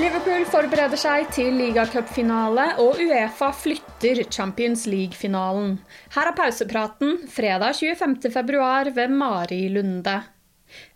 Liverpool forbereder seg til ligacupfinale, og Uefa flytter Champions League-finalen. Her er pausepraten fredag 25.2 ved Mari Lunde.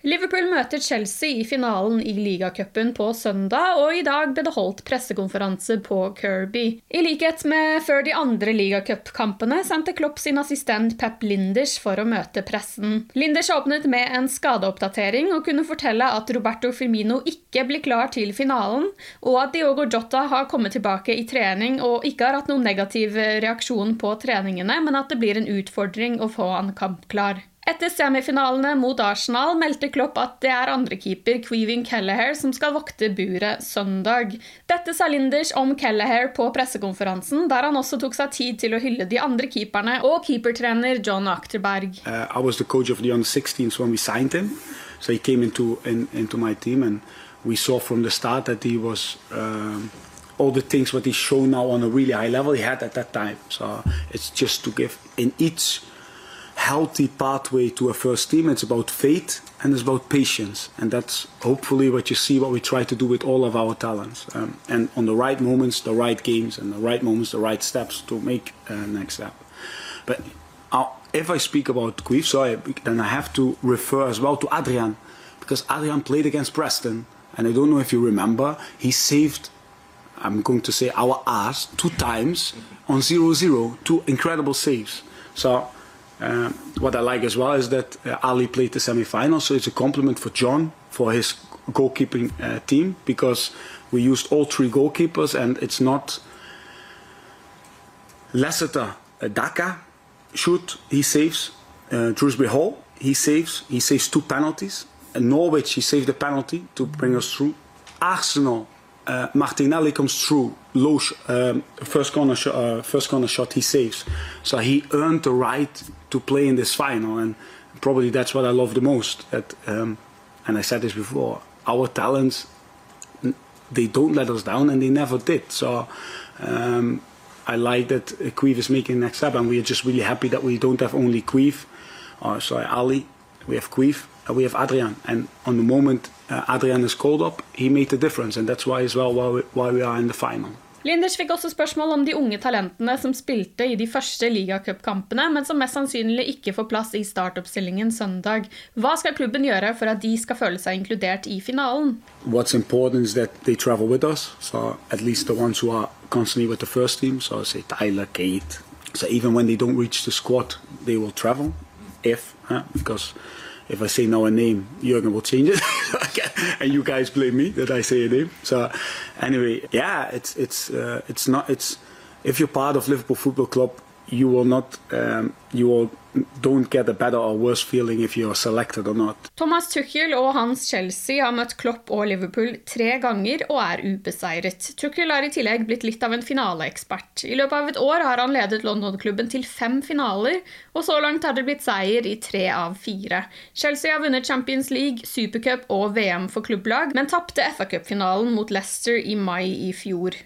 Liverpool møter Chelsea i finalen i ligacupen på søndag, og i dag ble det holdt pressekonferanse på Kirby. I likhet med før de andre ligacupkampene sendte Klopp sin assistent Pep Linders for å møte pressen. Linders åpnet med en skadeoppdatering og kunne fortelle at Roberto Firmino ikke blir klar til finalen, og at Diogo Jota har kommet tilbake i trening og ikke har hatt noen negativ reaksjon på treningene, men at det blir en utfordring å få han kampklar. Etter semifinalene mot Arsenal meldte Klopp at det er andrekeeper Queven Kelleher som skal vokte buret søndag. Dette sa Linders om Kelleher på pressekonferansen, der han også tok seg tid til å hylle de andre keeperne og keepertrener John Akterberg. Uh, I was the coach under 16s when we signed him, so he came into team, and we saw from the start that he was. Um, all the things what he's shown now on a really high level he had at that time. So it's just to give in each healthy pathway to a first team. It's about faith and it's about patience, and that's hopefully what you see what we try to do with all of our talents. Um, and on the right moments, the right games, and the right moments, the right steps to make uh, next step. But uh, if I speak about Queef, so I, then I have to refer as well to Adrian, because Adrian played against Preston, and I don't know if you remember, he saved. I'm going to say our ass two times on 0-0, two incredible saves. So uh, what I like as well is that uh, Ali played the semi-final, so it's a compliment for John for his goalkeeping uh, team because we used all three goalkeepers, and it's not Leicester uh, Daka shoot he saves, uh, Dewsbury-Hall he saves, he saves two penalties. And Norwich he saved the penalty to bring us through. Arsenal uh, Martinelli comes through, low sh- um, first corner sh- uh, first corner shot he saves, so he earned the right to play in this final, and probably that's what I love the most. That, um, and I said this before, our talents, they don't let us down, and they never did. So. Um, I like that Queef is making next step, and we are just really happy that we don't have only Queef, or sorry, Ali, we have Queef, we have Adrian, and on the moment uh, Adrian is called up, he made the difference, and that's why as well why we, why we are in the final. Linders fikk også spørsmål om de unge talentene som spilte i de første ligacupkampene, men som mest sannsynlig ikke får plass i startoppstillingen søndag. Hva skal klubben gjøre for at de skal føle seg inkludert i finalen? What's important is that they travel with us, so at least the ones who are constantly with the first team, so say Tyler, Kate. So even when they don't reach the squad, they will travel, if, huh? because if I say now a name, Jurgen will change it, and you guys blame me that I say a name. So anyway, yeah, it's it's uh, it's not it's if you're part of Liverpool Football Club, you will not um, you will don't get a better or worse feeling if you're selected or not. Thomas Tuchel og hans Chelsea har møtt Klopp og Liverpool tre ganger og er ubeseiret. Tuchel har i tillegg blitt litt av en finaleekspert. I løpet av et år har han ledet London-klubben til fem finaler, og så langt har det blitt seier i tre av fire. Chelsea har vunnet Champions League, Supercup og VM for klubblag, men tapte FA-cupfinalen mot Leicester i mai i fjor.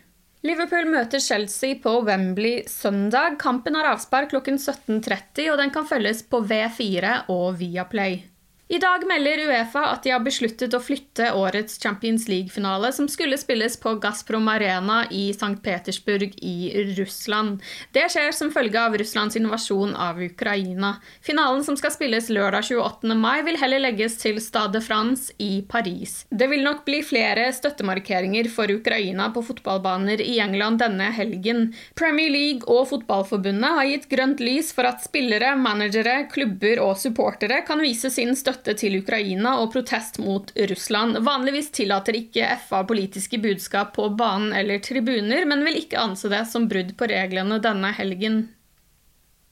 Liverpool møter Chelsea på Wembley søndag. Kampen har avspark klokken 17.30, og den kan følges på V4 og Viaplay. I dag melder Uefa at de har besluttet å flytte årets Champions League-finale, som skulle spilles på Gazprom Arena i St. Petersburg i Russland. Det skjer som følge av Russlands invasjon av Ukraina. Finalen som skal spilles lørdag 28. mai, vil heller legges til Stade France i Paris. Det vil nok bli flere støttemarkeringer for Ukraina på fotballbaner i England denne helgen. Premier League og Fotballforbundet har gitt grønt lys for at spillere, managere, klubber og supportere kan vise sin støtte støtte til Ukraina og protest mot Russland. Vanligvis tillater ikke FA politiske budskap på banen eller tribuner, men vil ikke anse det som brudd på reglene denne helgen.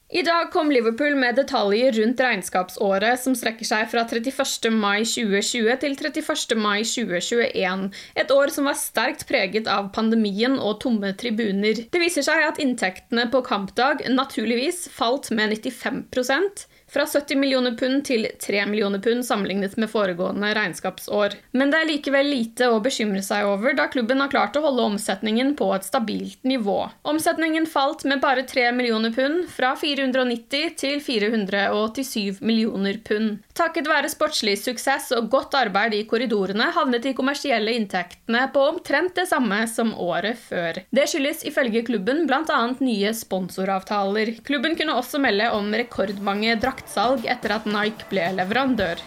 I dag kom Liverpool med detaljer rundt regnskapsåret, som strekker seg fra 31. mai 2020 til 31. mai 2021. Et år som var sterkt preget av pandemien og tomme tribuner. Det viser seg at inntektene på kampdag naturligvis falt med 95% fra 70 millioner pund til 3 millioner pund sammenlignet med foregående regnskapsår. Men det er likevel lite å bekymre seg over, da klubben har klart å holde omsetningen på et stabilt nivå. Omsetningen falt med bare 3 millioner pund, fra 490 til 487 millioner pund. Takket være sportslig suksess og godt arbeid i korridorene havnet de kommersielle inntektene på omtrent det samme som året før. Det skyldes ifølge klubben bl.a. nye sponsoravtaler. Klubben kunne også melde om rekordmange draktsalg etter at Nike ble leverandør.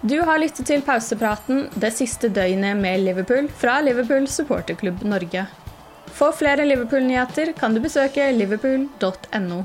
Du har lyttet til pausepraten det siste døgnet med Liverpool fra Liverpool supporterklubb Norge. For flere Liverpool-nyheter kan du besøke liverpool.no.